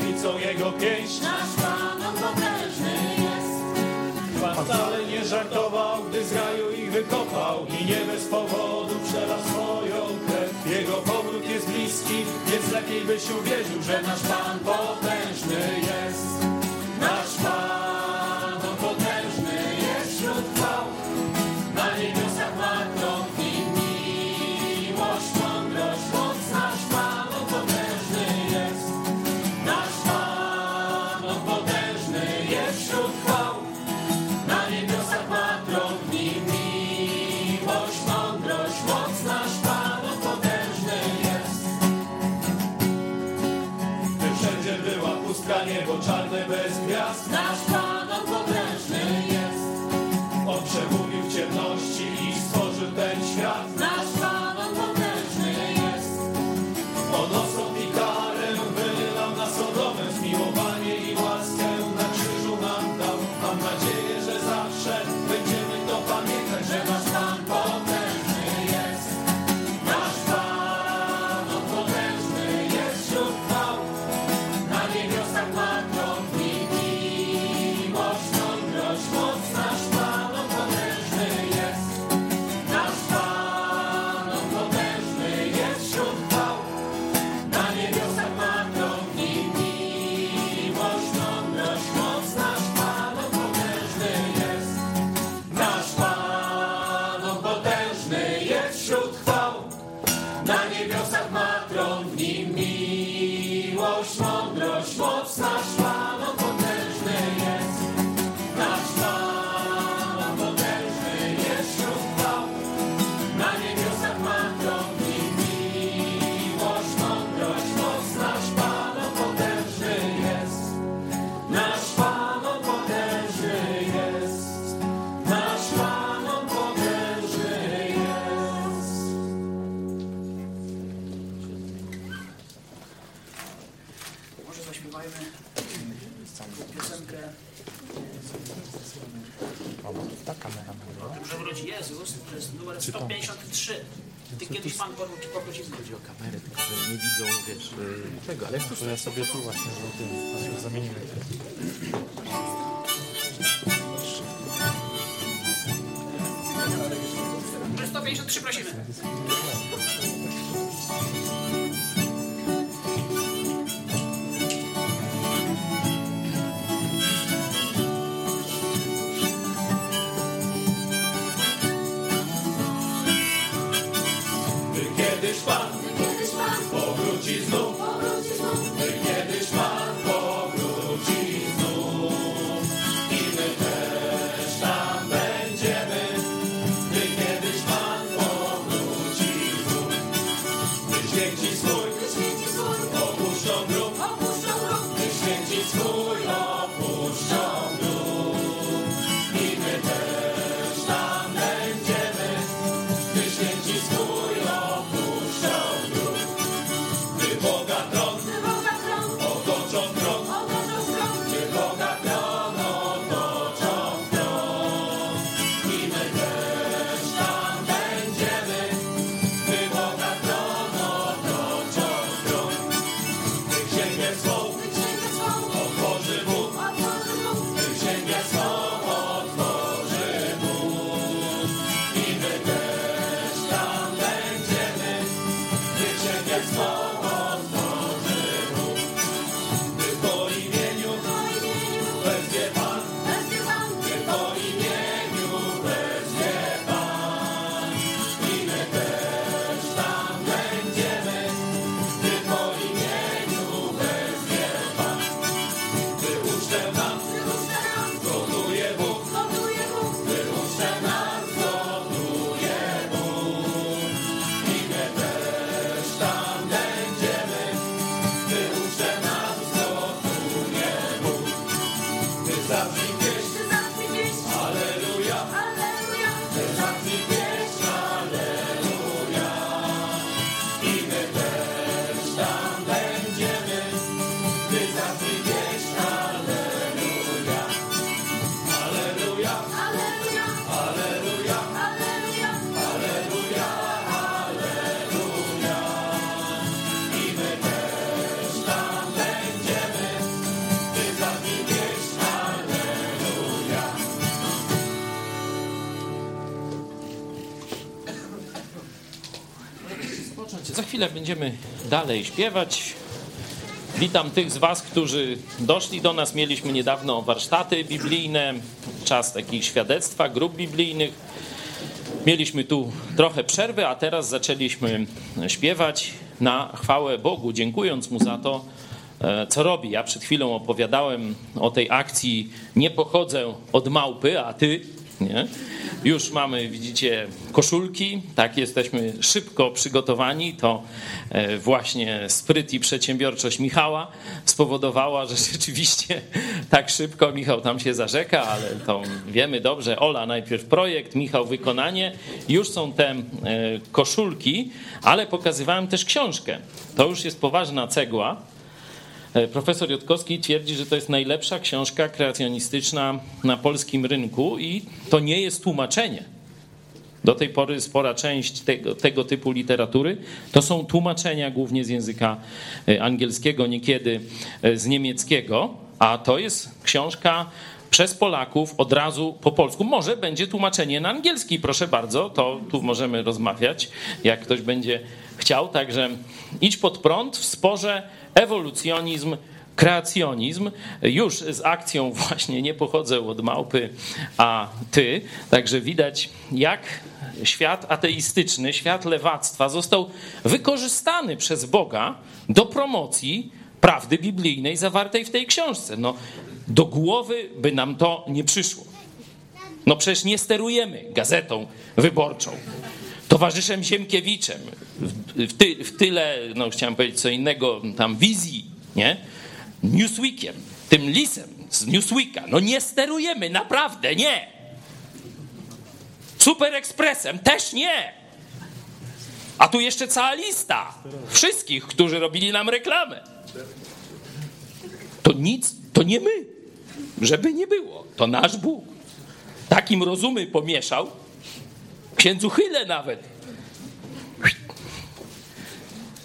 prawicą jego pięść. Nasz Pan on potężny jest. Pan wcale nie żartował, gdy z raju ich wykopał i nie bez powodu przelał swoją krew. Jego powrót jest bliski, więc lepiej byś uwierzył, że nasz Pan potężny jest. Sobie tu właśnie chwilę będziemy dalej śpiewać. Witam tych z Was, którzy doszli do nas. Mieliśmy niedawno warsztaty biblijne, czas takich świadectwa, grup biblijnych. Mieliśmy tu trochę przerwy, a teraz zaczęliśmy śpiewać na chwałę Bogu, dziękując Mu za to, e, co robi. Ja przed chwilą opowiadałem o tej akcji Nie pochodzę od małpy, a Ty, nie? Już mamy, widzicie, koszulki, tak, jesteśmy szybko przygotowani. To e, właśnie spryt i przedsiębiorczość Michała spowodowała, że rzeczywiście tak szybko Michał tam się zarzeka, ale to wiemy dobrze. Ola najpierw projekt, Michał wykonanie. Już są te e, koszulki, ale pokazywałem też książkę. To już jest poważna cegła. E, Profesor Jotkowski twierdzi, że to jest najlepsza książka kreacjonistyczna na polskim rynku i to nie jest tłumaczenie. Do tej pory spora część tego, tego typu literatury to są tłumaczenia głównie z języka e, angielskiego, niekiedy e, z niemieckiego, a to jest książka przez Polaków od razu po polsku. Może będzie tłumaczenie na angielski, proszę bardzo, to tu możemy rozmawiać, jak ktoś będzie chciał. Także idź pod prąd w sporze ewolucjonizm, kreacjonizm. Już z akcją właśnie nie pochodzę od małpy, a ty. Także widać, jak świat ateistyczny, świat lewactwa został wykorzystany przez Boga do promocji prawdy biblijnej zawartej w tej książce. No, do głowy by nam to nie przyszło. No przecież nie sterujemy gazetą wyborczą, towarzyszem Ziemkiewiczem, w, ty, w tyle, no chciałem powiedzieć co innego, tam wizji, nie? Newsweekiem, tym lisem z Newsweeka. No nie sterujemy, naprawdę nie. Super Expressem też nie. A tu jeszcze cała lista wszystkich, którzy robili nam reklamę. To nic, to nie my. Żeby nie było, to nasz Bóg. Takim rozumy pomieszał, księdzu Chyle nawet.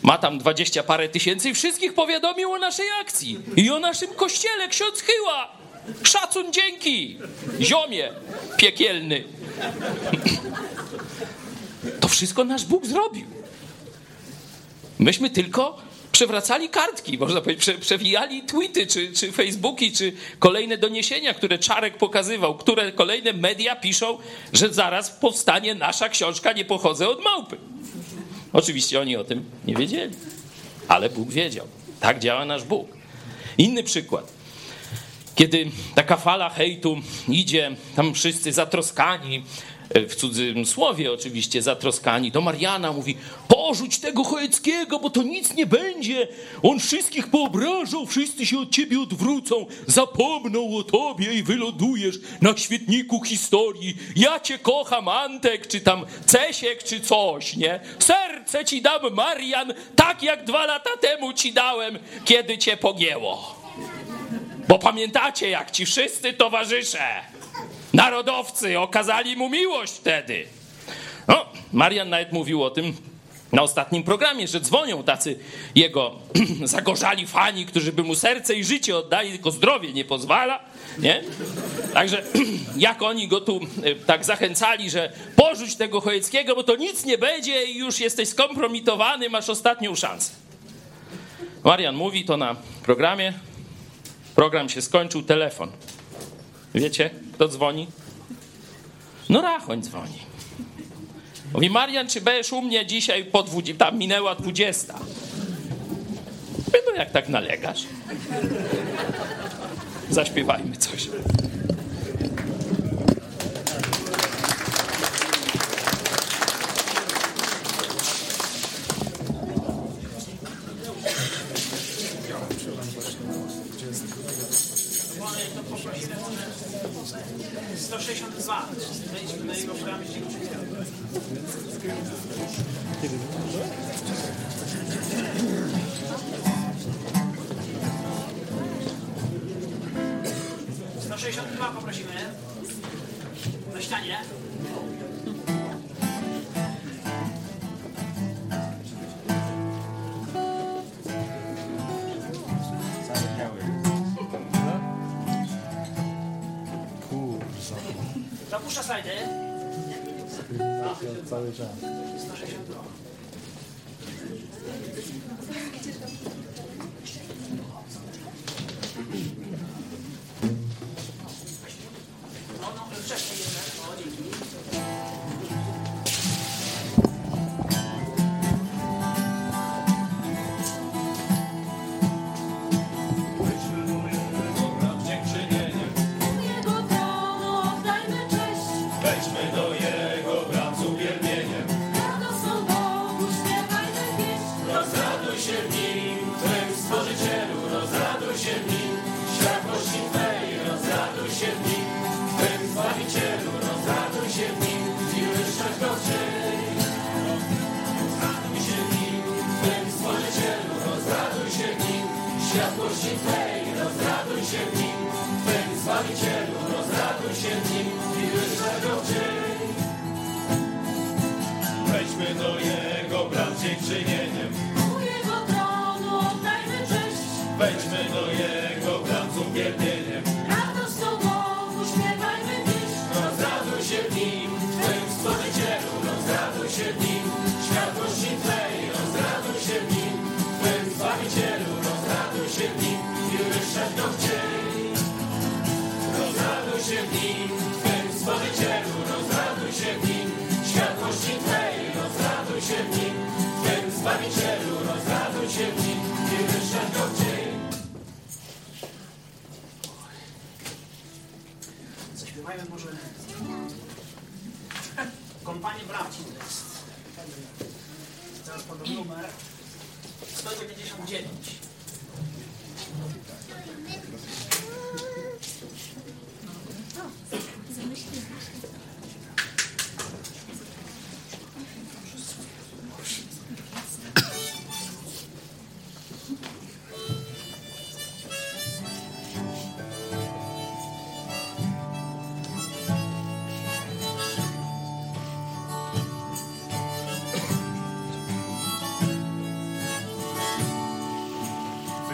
Ma tam dwadzieścia parę tysięcy i wszystkich powiadomił o naszej akcji i o naszym kościele, ksiądz Chyła. Szacun, dzięki, ziomie piekielny. To wszystko nasz Bóg zrobił. Myśmy tylko przewracali kartki, można powiedzieć, prze, przewijali tweety, czy, czy Facebooki, czy kolejne doniesienia, które Czarek pokazywał, które kolejne media piszą, że zaraz powstanie nasza książka Nie pochodzę od małpy. Oczywiście oni o tym nie wiedzieli, ale Bóg wiedział. Tak działa nasz Bóg. Inny przykład. Kiedy taka fala hejtu idzie, tam wszyscy zatroskani, w cudzym słowie oczywiście zatroskani, to Mariana mówi, porzuć tego Chojeckiego, bo to nic nie będzie. On wszystkich poobrażał, wszyscy się od ciebie odwrócą, zapomną o tobie i wylądujesz na świetniku historii. Ja cię kocham, Antek, czy tam Cesiek, czy coś, nie? Serce ci dam, Marian, tak jak dwa lata temu ci dałem, kiedy cię pogięło. Bo pamiętacie, jak ci wszyscy towarzysze, narodowcy, okazali mu miłość wtedy. No, Marian nawet mówił o tym na ostatnim programie, że dzwonią tacy jego zagorzali fani, którzy by mu serce i życie oddali, tylko zdrowie nie pozwala. Nie? Także jak oni go tu e, tak zachęcali, że porzuć tego Chojeckiego, bo to nic nie będzie i już jesteś skompromitowany, masz ostatnią szansę. Marian mówi to na programie. Program się skończył, telefon. Wiecie, kto dzwoni? No Rachoń dzwoni. Mówi, Marian, czy będziesz u mnie dzisiaj po 20, tam minęła 20. Mówię, No jak tak nalegasz? Zaśpiewajmy coś. Cały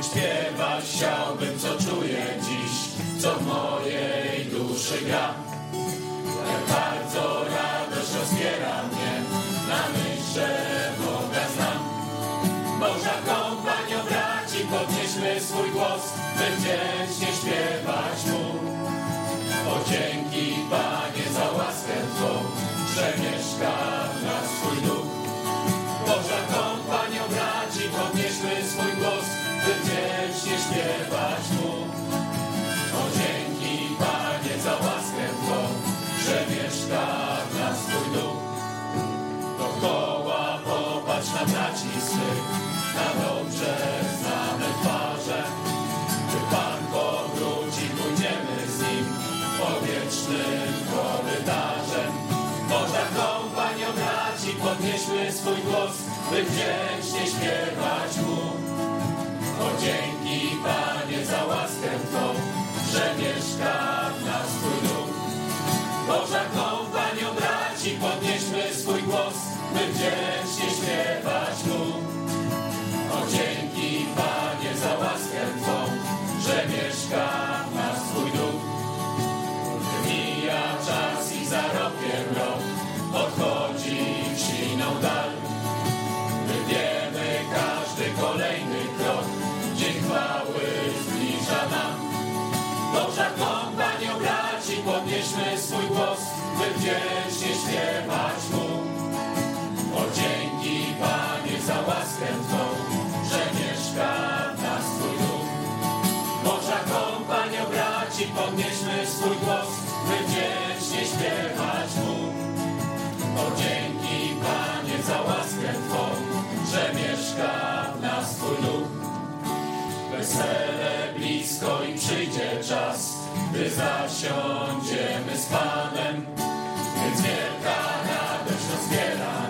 śpiewać chciałbym, co czuję dziś, co w mojej duszy gra. Jak bardzo radość rozbiera mnie, na myśl, że Boga znam. Boża kompanio braci, podnieśmy swój głos, by wdzięcznie śpiewać Mu. O dzięki Panie za łaskę Twą, że mieszkasz. Podnieśmy swój głos, by wdzięcznie śpiewać Mu. O dzięki Panie za łaskę Twą, że mieszka w nas Twój duch. Boża kompanio braci, podnieśmy swój głos, by wdzięcznie śpiewać Mu. O dzięki Panie za łaskę Twą, że mieszka wdzięcznie śpiewać Mu. O dzięki Panie za łaskę Twą, że mieszka w nas Twój duch. Boża kompanio braci, podnieśmy swój głos, by wdzięcznie śpiewać Mu. O dzięki Panie za łaskę Twą, że mieszka w nas Twój duch. Wesele blisko i przyjdzie czas, gdy zasiądziemy z Panem. Więc wielka radość rozbiera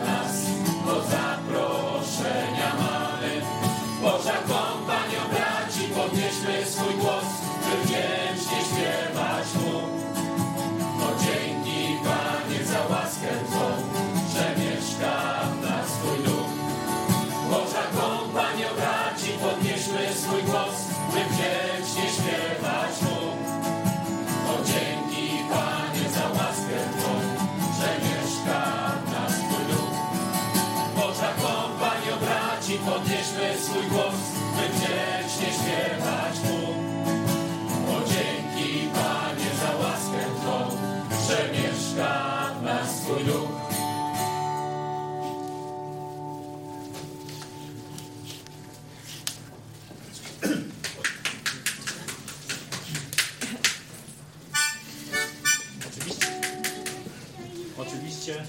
oczywiście,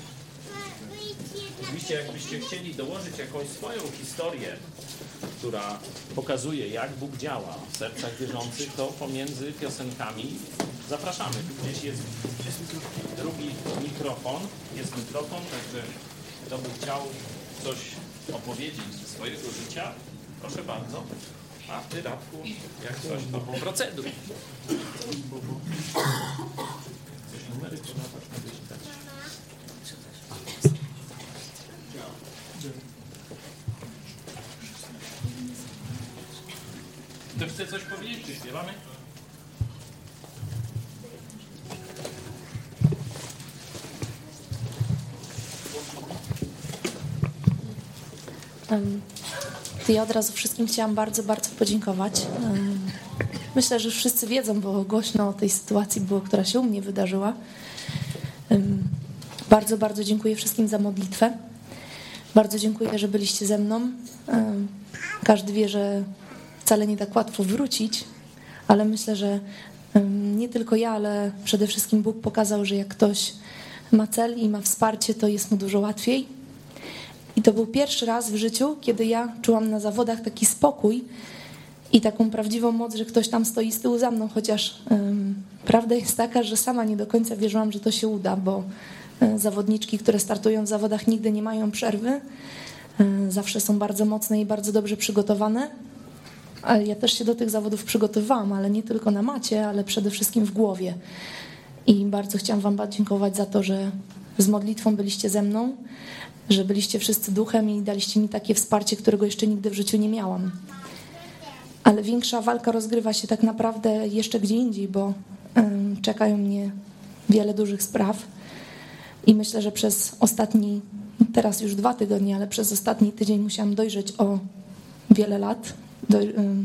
oczywiście jakbyście chcieli dołożyć jakąś swoją historię, która pokazuje, jak Bóg działa w sercach wierzących, to pomiędzy piosenkami zapraszamy. Tu gdzieś jest drugi mikrofon, jest mikrofon, także kto by chciał coś opowiedzieć ze swojego życia, proszę bardzo. A ty, Radku, jak coś, to proceduj. Coś numery coś powiedzieć, czy śpiewamy? Ja od razu wszystkim chciałam bardzo, bardzo podziękować. Myślę, że wszyscy wiedzą, bo głośno o tej sytuacji było, która się u mnie wydarzyła. Bardzo, bardzo dziękuję wszystkim za modlitwę. Bardzo dziękuję, że byliście ze mną. Każdy wie, że wcale nie tak łatwo wrócić, ale myślę, że nie tylko ja, ale przede wszystkim Bóg pokazał, że jak ktoś ma cel i ma wsparcie, to jest mu dużo łatwiej. I to był pierwszy raz w życiu, kiedy ja czułam na zawodach taki spokój i taką prawdziwą moc, że ktoś tam stoi z tyłu za mną, chociaż ym, prawda jest taka, że sama nie do końca wierzyłam, że to się uda, bo y, zawodniczki, które startują w zawodach, nigdy nie mają przerwy. Y, zawsze są bardzo mocne i bardzo dobrze przygotowane. Ja też się do tych zawodów przygotowałam, ale nie tylko na macie, ale przede wszystkim w głowie. I bardzo chciałam Wam podziękować za to, że z modlitwą byliście ze mną, że byliście wszyscy duchem i daliście mi takie wsparcie, którego jeszcze nigdy w życiu nie miałam. ale większa walka rozgrywa się tak naprawdę jeszcze gdzie indziej, bo czekają mnie wiele dużych spraw i myślę, że przez ostatni, teraz już dwa tygodnie, ale przez ostatni tydzień musiałam dojrzeć o wiele lat, do,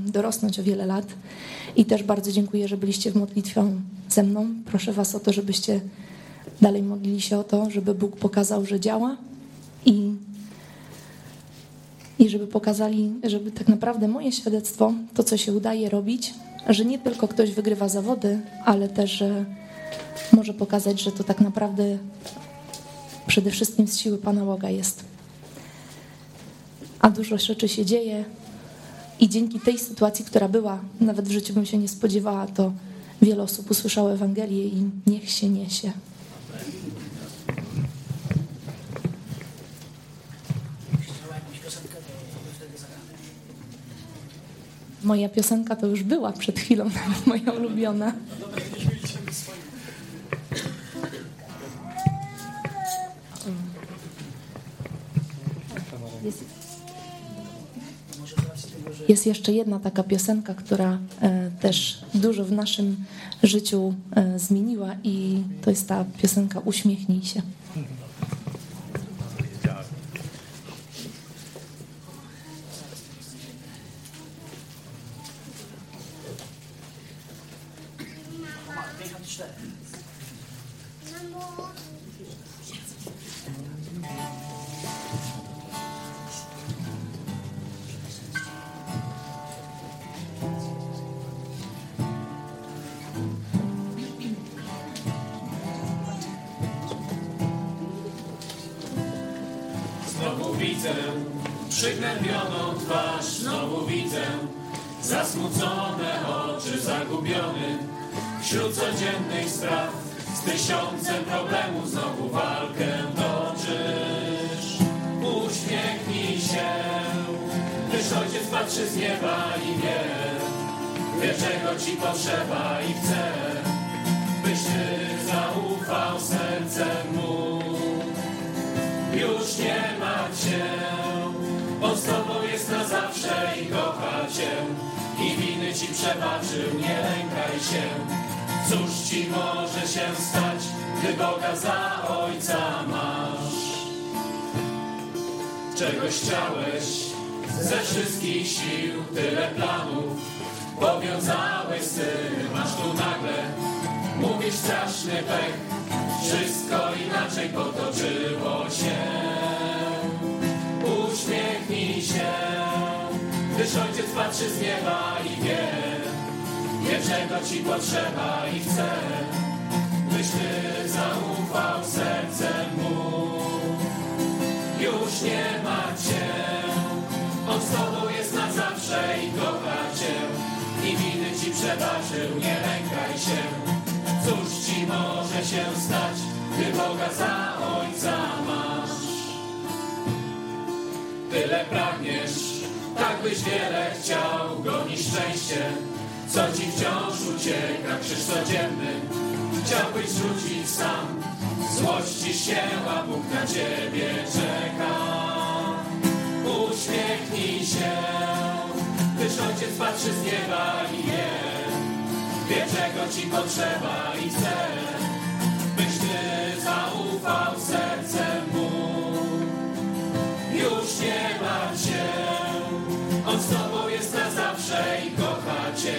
dorosnąć o wiele lat i też bardzo dziękuję, że byliście w modlitwie ze mną. Proszę Was o to, żebyście dalej modlili się o to, żeby Bóg pokazał, że działa i i żeby pokazali, żeby tak naprawdę moje świadectwo, to co się udaje robić, że nie tylko ktoś wygrywa zawody, ale też, że może pokazać, że to tak naprawdę przede wszystkim z siły Pana Boga jest. A dużo rzeczy się dzieje i dzięki tej sytuacji, która była, nawet w życiu bym się nie spodziewała, to wiele osób usłyszało Ewangelię i niech się niesie. Moja piosenka to już była przed chwilą, nawet moja ulubiona. Jest, Może z racji tego, że jest jeszcze jedna taka piosenka, która e, też dużo w naszym życiu e, zmieniła i to jest ta piosenka Uśmiechnij się. Tu nagle mówisz straszny pech. Wszystko inaczej potoczyło się. Uśmiechnij się, gdyż ojciec patrzy z nieba i wie, wie czego ci potrzeba i chce, byś ty zaufał sercem mu. Już nie ma cię, on z tobą jest na zawsze i kocha przebaczył, nie lękaj się. Cóż ci może się stać, gdy Boga za ojca masz? Tyle pragniesz, tak byś wiele chciał, gonisz szczęście, co ci wciąż ucieka, krzyż codzienny. Chciałbyś rzucić sam, złościsz się, a Bóg na ciebie czeka. Uśmiechnij się, gdyż ojciec patrzy z nieba i wie, wie czego ci potrzeba i chce, byś ty zaufał sercem mu. Już nie ma cię, on z tobą jest na zawsze i kocha cię.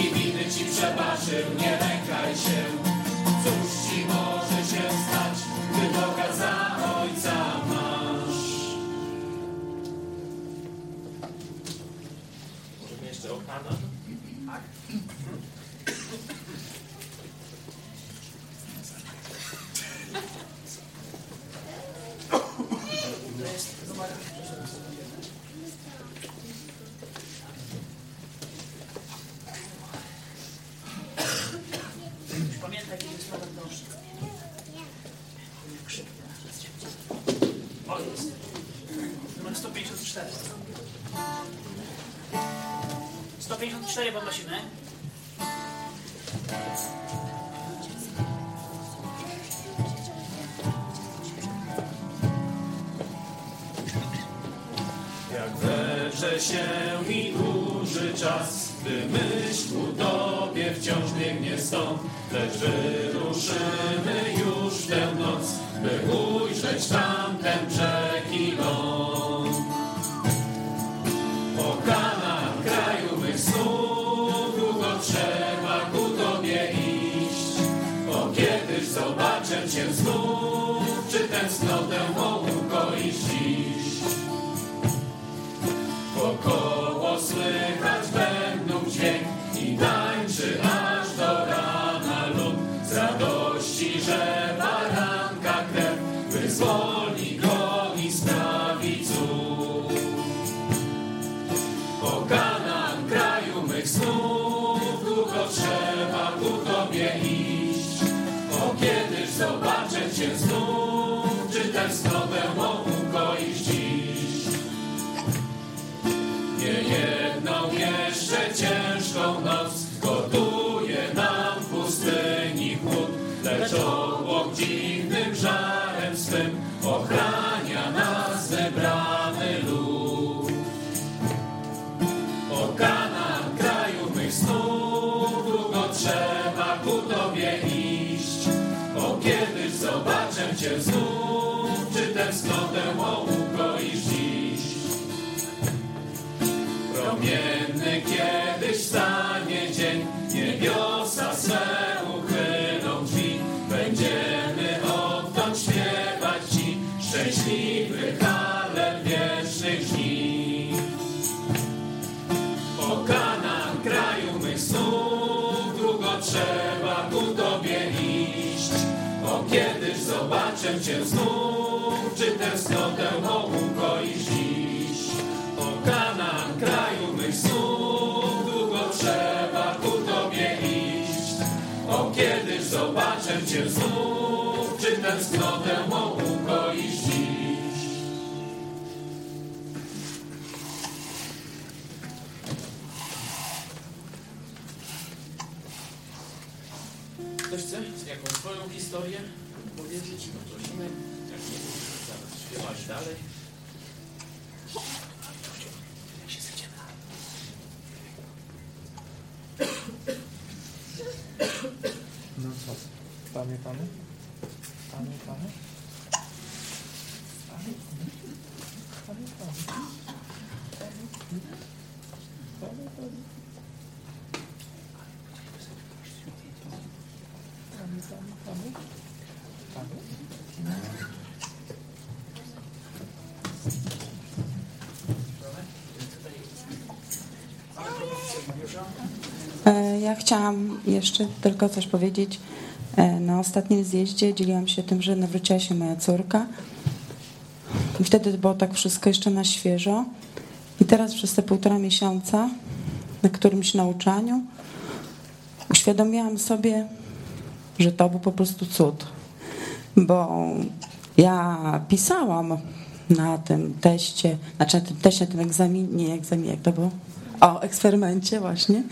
I winy ci przebaczył, nie lękaj 154 podnosimy. Jak Zebrze się i duży czas, gdy myśl ku Tobie wciąż biegnie stąd, lecz wyruszymy zobaczę Cię znów, czy tęsknotę ukoisz dziś. O Kanaan, kraju mych snów, długo trzeba ku Tobie iść. O kiedyś zobaczę Cię znów, czy tęsknotę ukoisz dziś. Ktoś chce jakąś swoją historię powiedzieć? Śpiewać dalej. No co? Pamiętamy? Pamiętamy? Ja chciałam jeszcze tylko coś powiedzieć. E, Na ostatnim zjeździe dzieliłam się tym, że nawróciła się moja córka. I wtedy było tak wszystko jeszcze na świeżo. I teraz przez te półtora miesiąca na którymś nauczaniu uświadomiłam sobie, że to był po prostu cud. Bo ja pisałam na tym teście, znaczy na tym teście, na tym egzaminie, nie egzaminie, jak to było? O, eksperymencie właśnie.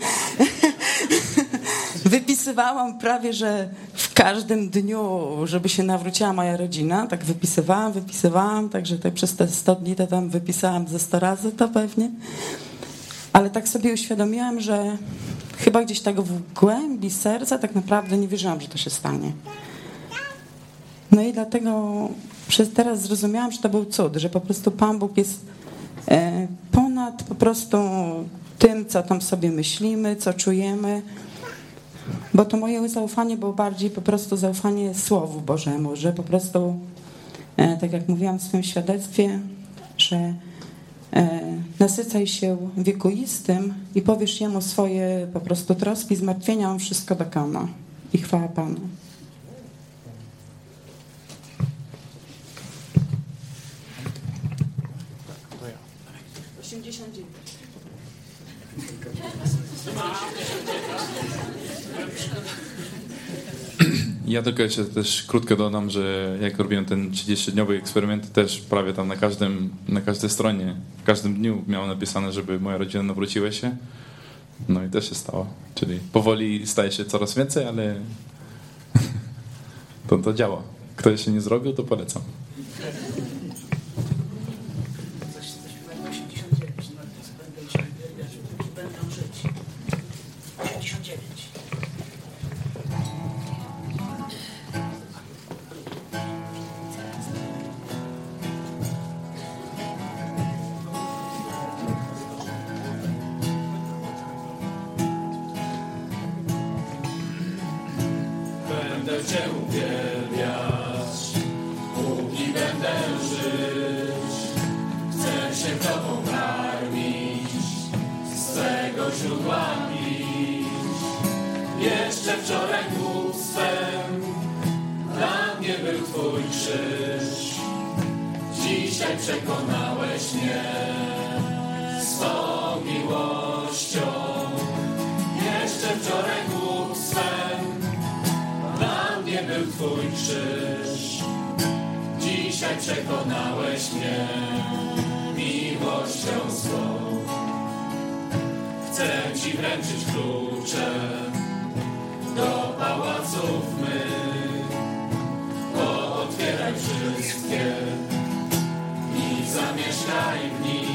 Wypisywałam prawie, że w każdym dniu, żeby się nawróciła moja rodzina. Tak wypisywałam, wypisywałam, także tak przez te 100 dni to tam wypisałam ze 100 razy to pewnie. Ale tak sobie uświadomiłam, że chyba gdzieś tak w głębi serca tak naprawdę nie wierzyłam, że to się stanie. No i dlatego przez teraz zrozumiałam, że to był cud, że po prostu Pan Bóg jest e, ponad po prostu tym, co tam sobie myślimy, co czujemy. Bo to moje zaufanie było bardziej po prostu zaufanie Słowu Bożemu, że po prostu, e, tak jak mówiłam w swoim świadectwie, że e, nasycaj się wiekuistym i powiesz Jemu swoje po prostu troski, zmartwienia, On wszystko dokona. I chwała Panu. Ja. 89. Ja tylko jeszcze też krótko dodam, że jak robiłem ten 30-dniowy eksperyment, też prawie tam na każdym, na każdej stronie, w każdym dniu miałem napisane, żeby moja rodzina nawróciła się. No i też się stało. Czyli powoli staje się coraz więcej, ale to, to działa. Kto jeszcze nie zrobił, to polecam. Twój krzyż. Dzisiaj przekonałeś mnie swą miłością. Jeszcze wczoraj głupstwem dla mnie był Twój krzyż. Dzisiaj przekonałeś mnie miłością swą. Chcę Ci wręczyć klucze do pałaców mych. Zamieszkaj w nich.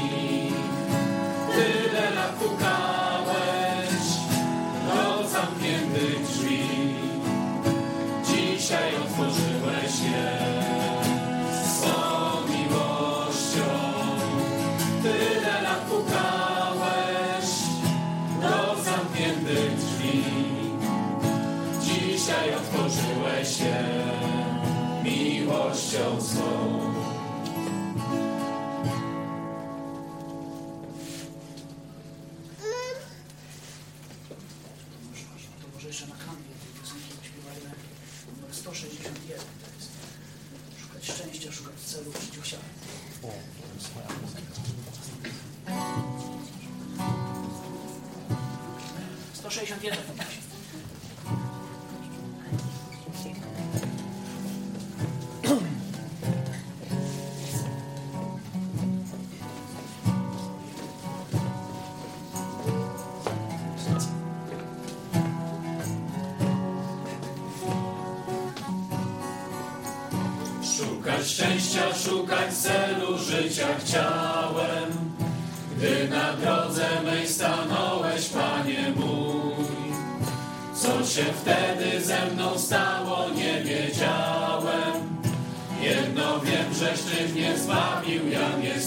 get się wtedy ze mną stało, nie wiedziałem. Jedno wiem, żeś Ty mnie zbawił, ja nie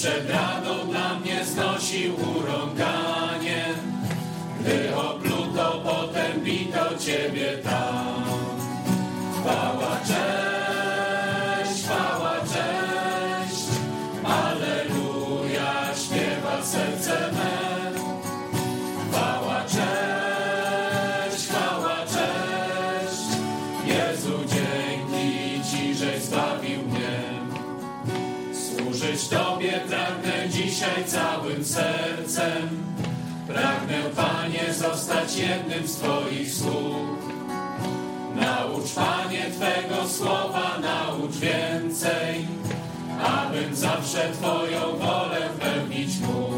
przed radą dla mnie znosił urąganie, gdy opluto, potem bito Ciebie tam. Chwała, sercem. Pragnę, Panie, zostać jednym z Twoich sług. Naucz, Panie, Twego słowa, naucz więcej, abym zawsze Twoją wolę pełnić mógł.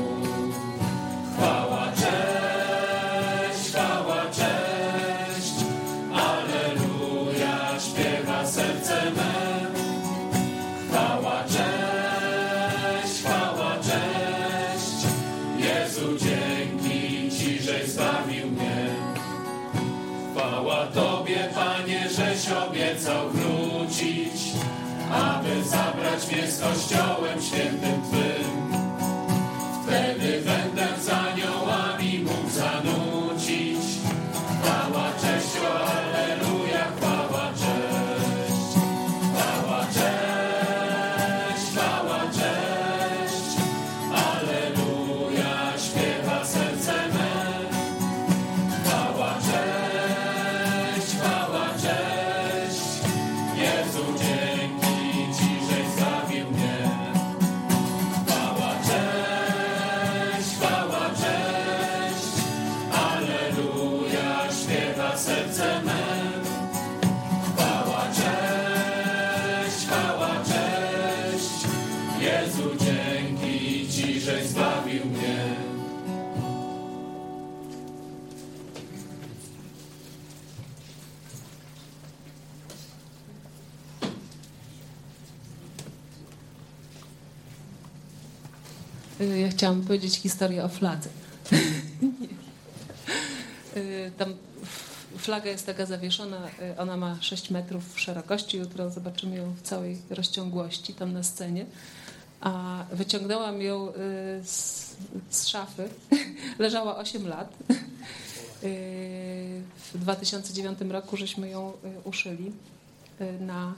Kościołem świętym Twym. Ja chciałam powiedzieć historię o fladze. Y, Tam flaga jest taka zawieszona, y, ona ma 6 metrów szerokości, jutro zobaczymy ją w całej rozciągłości tam na scenie. A wyciągnęłam ją y, z, z szafy, leżała 8 lat. Y, W 2009 roku żeśmy ją y, uszyli y, na,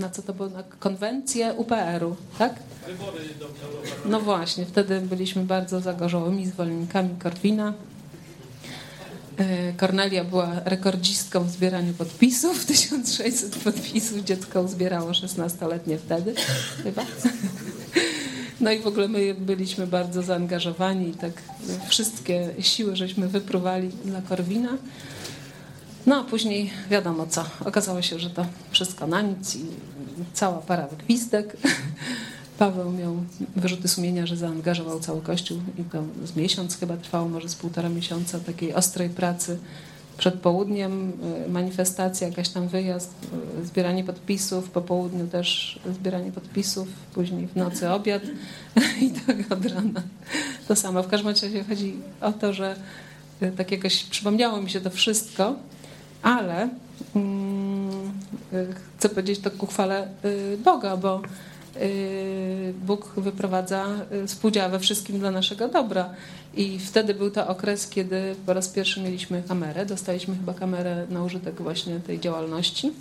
na co to było, na konwencję UPR-u, tak? Do. No właśnie, wtedy byliśmy bardzo zagorzałymi zwolennikami Korwina. E, Kornelia była rekordzistką w zbieraniu podpisów. 1600 podpisów dziecko zbierało 16-letnie wtedy chyba. No i w ogóle my byliśmy bardzo zaangażowani i tak wszystkie siły żeśmy wyprówali dla Korwina. No a później wiadomo co. Okazało się, że to wszystko na nic i cała para gwizdek. Paweł miał wyrzuty sumienia, że zaangażował cały kościół i to z miesiąc chyba trwało, może z półtora miesiąca takiej ostrej pracy. Przed południem y, manifestacja, jakaś tam wyjazd, y, zbieranie podpisów, po południu też zbieranie podpisów, później w nocy obiad i tak od rana. To samo. W każdym razie chodzi o to, że y, tak jakoś przypomniało mi się to wszystko, ale mm, chcę powiedzieć to ku chwale y, Boga, bo y, Bóg wyprowadza y, współdziała we wszystkim dla naszego dobra. I wtedy był to okres, kiedy po raz pierwszy mieliśmy kamerę. Dostaliśmy chyba kamerę na użytek właśnie tej działalności.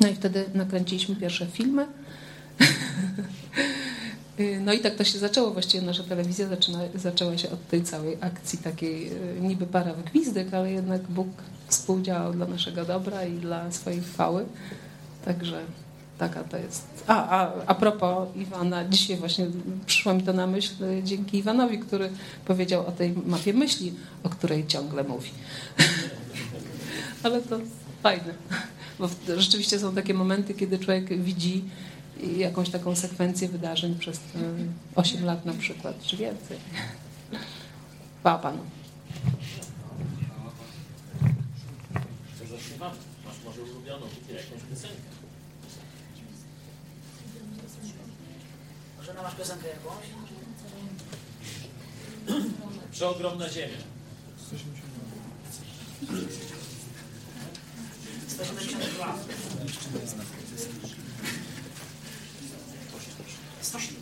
No i wtedy nakręciliśmy pierwsze filmy. Y, No i tak to się zaczęło. Właściwie nasza telewizja zaczyna, zaczęła się od tej całej akcji takiej y, niby para w gwizdek, ale jednak Bóg współdziałał dla naszego dobra i dla swojej chwały. Także taka to jest. A, a, a propos Iwana, dzisiaj właśnie przyszło mi to na myśl y, dzięki Iwanowi, który powiedział o tej mapie myśli, o której ciągle mówi. Ale to fajne, bo rzeczywiście są takie momenty, kiedy człowiek widzi jakąś taką sekwencję wydarzeń przez y, 8 lat na przykład, czy więcej. Chwała Panu. Co zaśpiewamy? Masz może ulubioną tutaj jakąś piosenkę? Może masz piosenkę jakąś? Przeogromna ziemia. 172. страшно.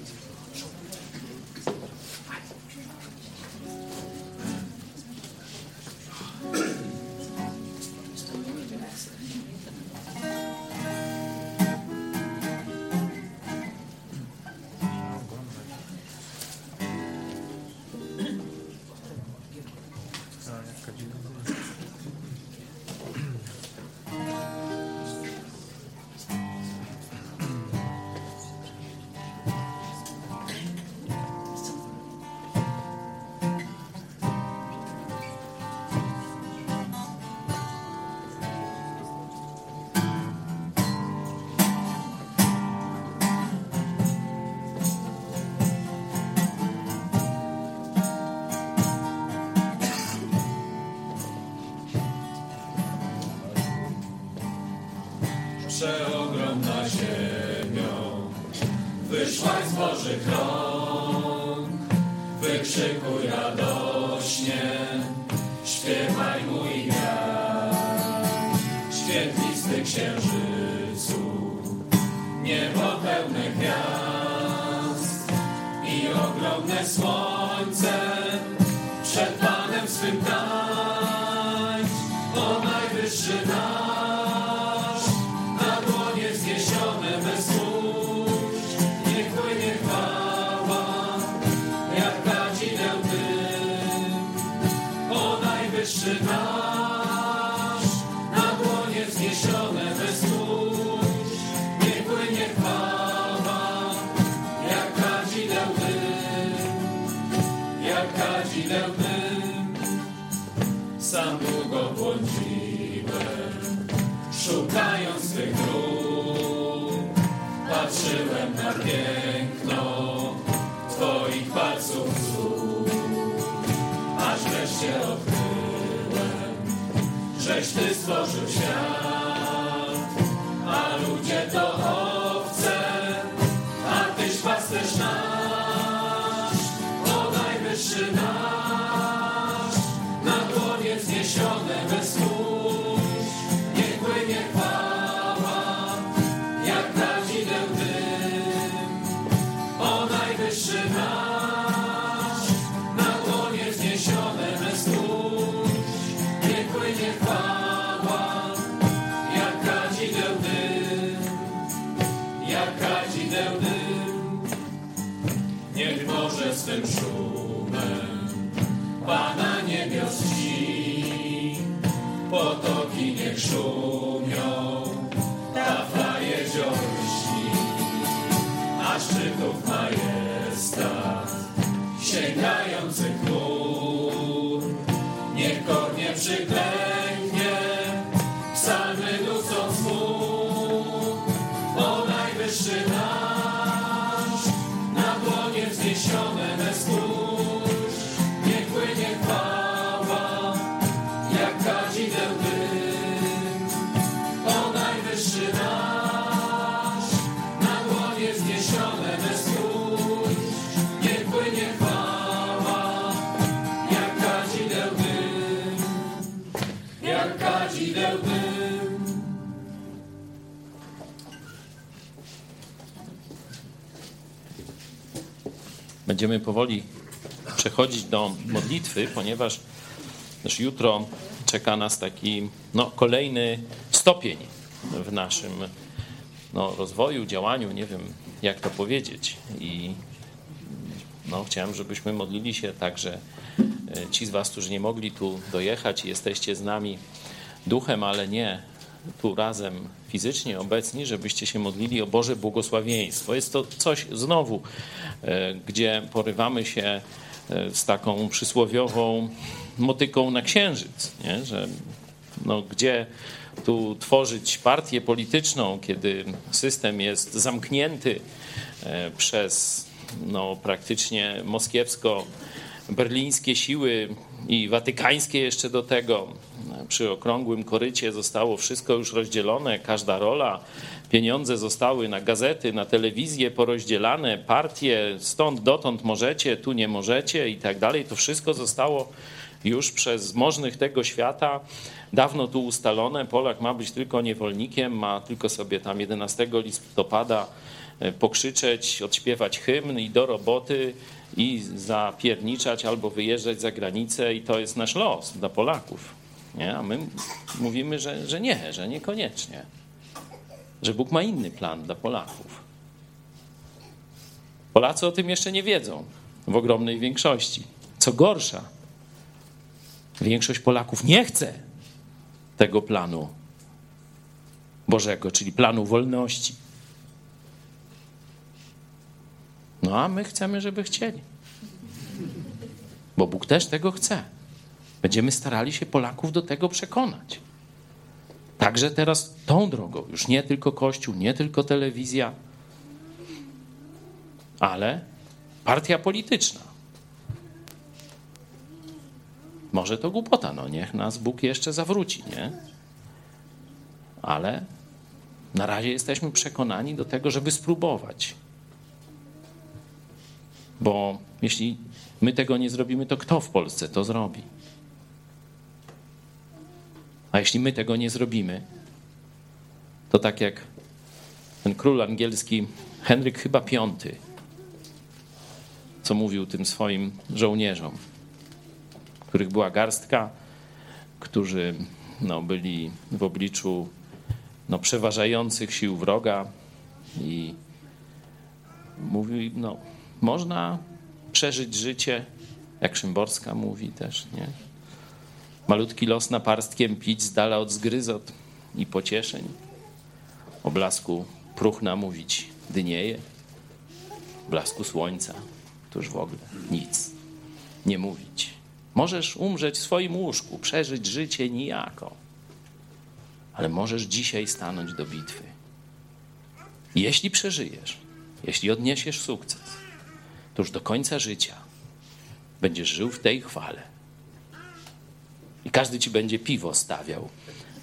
Przeogromna Sam długo błądziłem, szukając tych dróg. Patrzyłem na piękno Twoich palców słów, aż wreszcie odkryłem, żeś Ty stworzył świat, a ludzie to Potoki niech szumią, tafla jezior a szczytów majestat Będziemy powoli przechodzić do modlitwy, ponieważ też jutro czeka nas taki no, kolejny stopień w naszym no, rozwoju, działaniu, nie wiem jak to powiedzieć. I no, chciałem, żebyśmy modlili się także e, ci z Was, którzy nie mogli tu dojechać jesteście z nami duchem, ale nie tu razem fizycznie obecni, żebyście się modlili o Boże błogosławieństwo. Jest to coś znowu, e, gdzie porywamy się e, z taką przysłowiową motyką na księżyc, nie? że no, gdzie tu tworzyć partię polityczną, kiedy system jest zamknięty e, przez no, praktycznie moskiewsko-berlińskie siły i watykańskie jeszcze do tego. Przy okrągłym korycie zostało wszystko już rozdzielone, każda rola. Pieniądze zostały na gazety, na telewizję porozdzielane, partie stąd dotąd możecie, tu nie możecie i tak dalej. To wszystko zostało już przez możnych tego świata dawno tu ustalone. Polak ma być tylko niewolnikiem, ma tylko sobie tam 11 listopada e, pokrzyczeć, odśpiewać hymn i do roboty i zapierniczać albo wyjeżdżać za granicę i to jest nasz los dla Polaków. Nie? A my mówimy, że, że nie, że niekoniecznie. Że Bóg ma inny plan dla Polaków. Polacy o tym jeszcze nie wiedzą w ogromnej większości. Co gorsza, większość Polaków nie chce tego planu Bożego, czyli planu wolności. No a my chcemy, żeby chcieli. Bo Bóg też tego chce. Będziemy starali się Polaków do tego przekonać. Także teraz tą drogą, już nie tylko Kościół, nie tylko telewizja, ale partia polityczna. Może to głupota, no niech nas Bóg jeszcze zawróci, nie? Ale na razie jesteśmy przekonani do tego, żeby spróbować. Bo jeśli my tego nie zrobimy, to kto w Polsce to zrobi? A jeśli my tego nie zrobimy, to tak jak ten król angielski Henryk chyba V, co mówił tym swoim żołnierzom, których była garstka, którzy no, byli w obliczu no, przeważających sił wroga i mówił, no, można przeżyć życie, jak Szymborska mówi też, nie? Malutki los naparstkiem pić z dala od zgryzot i pocieszeń. O blasku próchna mówić dnieje, blasku słońca, tuż w ogóle nic nie mówić. Możesz umrzeć w swoim łóżku, przeżyć życie nijako, ale możesz dzisiaj stanąć do bitwy. Jeśli przeżyjesz, jeśli odniesiesz sukces, to już do końca życia będziesz żył w tej chwale. I każdy ci będzie piwo stawiał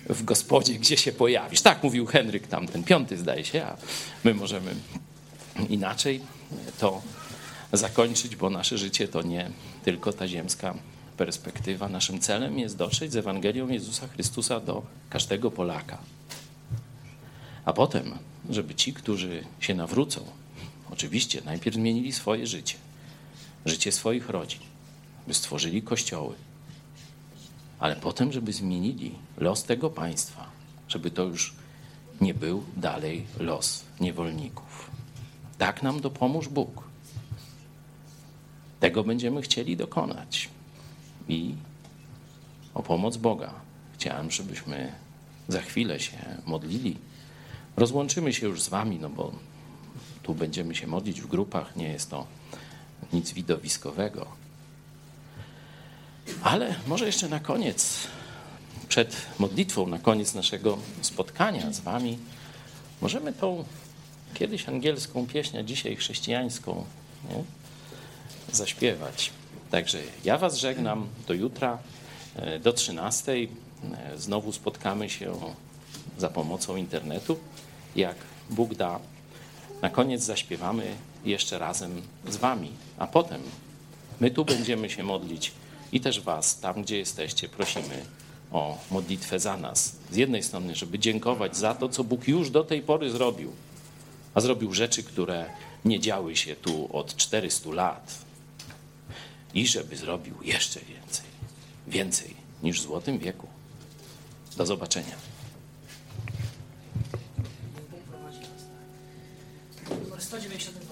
w gospodzie, gdzie się pojawisz. Tak mówił Henryk tamten, piąty zdaje się, a my możemy inaczej to zakończyć, bo nasze życie to nie tylko ta ziemska perspektywa. Naszym celem jest dotrzeć z Ewangelią Jezusa Chrystusa do każdego Polaka. A potem, żeby ci, którzy się nawrócą, oczywiście najpierw zmienili swoje życie, życie swoich rodzin, by stworzyli kościoły, ale potem, żeby zmienili los tego państwa, żeby to już nie był dalej los niewolników. Tak nam dopomóż Bóg. Tego będziemy chcieli dokonać. I o pomoc Boga chciałem, żebyśmy za chwilę się modlili. Rozłączymy się już z Wami, no bo tu będziemy się modlić w grupach, nie jest to nic widowiskowego. Ale może jeszcze na koniec, przed modlitwą, na koniec naszego spotkania z Wami, możemy tą kiedyś angielską pieśń, a dzisiaj chrześcijańską nie? zaśpiewać. Także ja Was żegnam do jutra, e, do 13. E, Znowu spotkamy się za pomocą internetu, jak Bóg da. Na koniec zaśpiewamy jeszcze razem z Wami, a potem my tu będziemy się modlić i też Was, tam gdzie jesteście, prosimy o modlitwę za nas. Z jednej strony, żeby dziękować za to, co Bóg już do tej pory zrobił, a zrobił rzeczy, które nie działy się tu od 400 lat. I żeby zrobił jeszcze więcej, więcej niż w Złotym wieku. Do zobaczenia. Numer 192.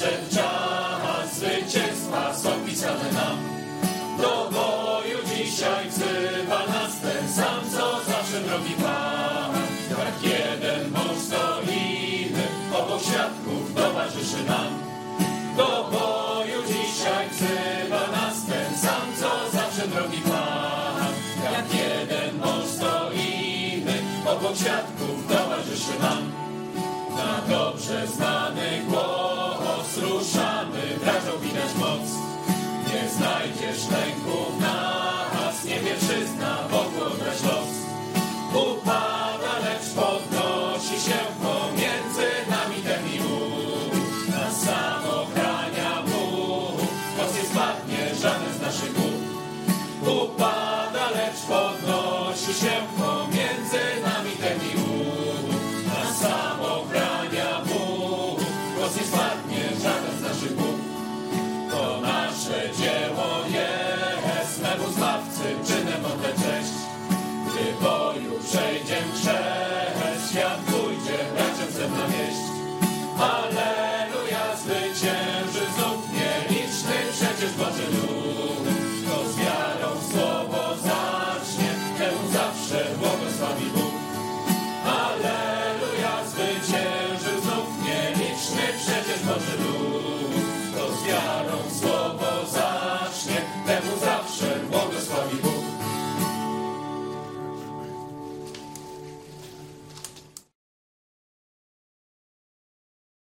nadszedł czas, zwycięstwa są pisane nam. Do boju dzisiaj wzywa nas ten sam, co zawsze drogi Pan. Jak jeden mąż stoimy, obok świadków towarzyszy nam. Do boju dzisiaj wzywa nas ten sam, co zawsze drogi Pan. Jak jeden mąż stoimy, obok świadków towarzyszy nam. Na dobrze znany widać moc. Nie znajdziesz lęku w nas, nie wieczyzna,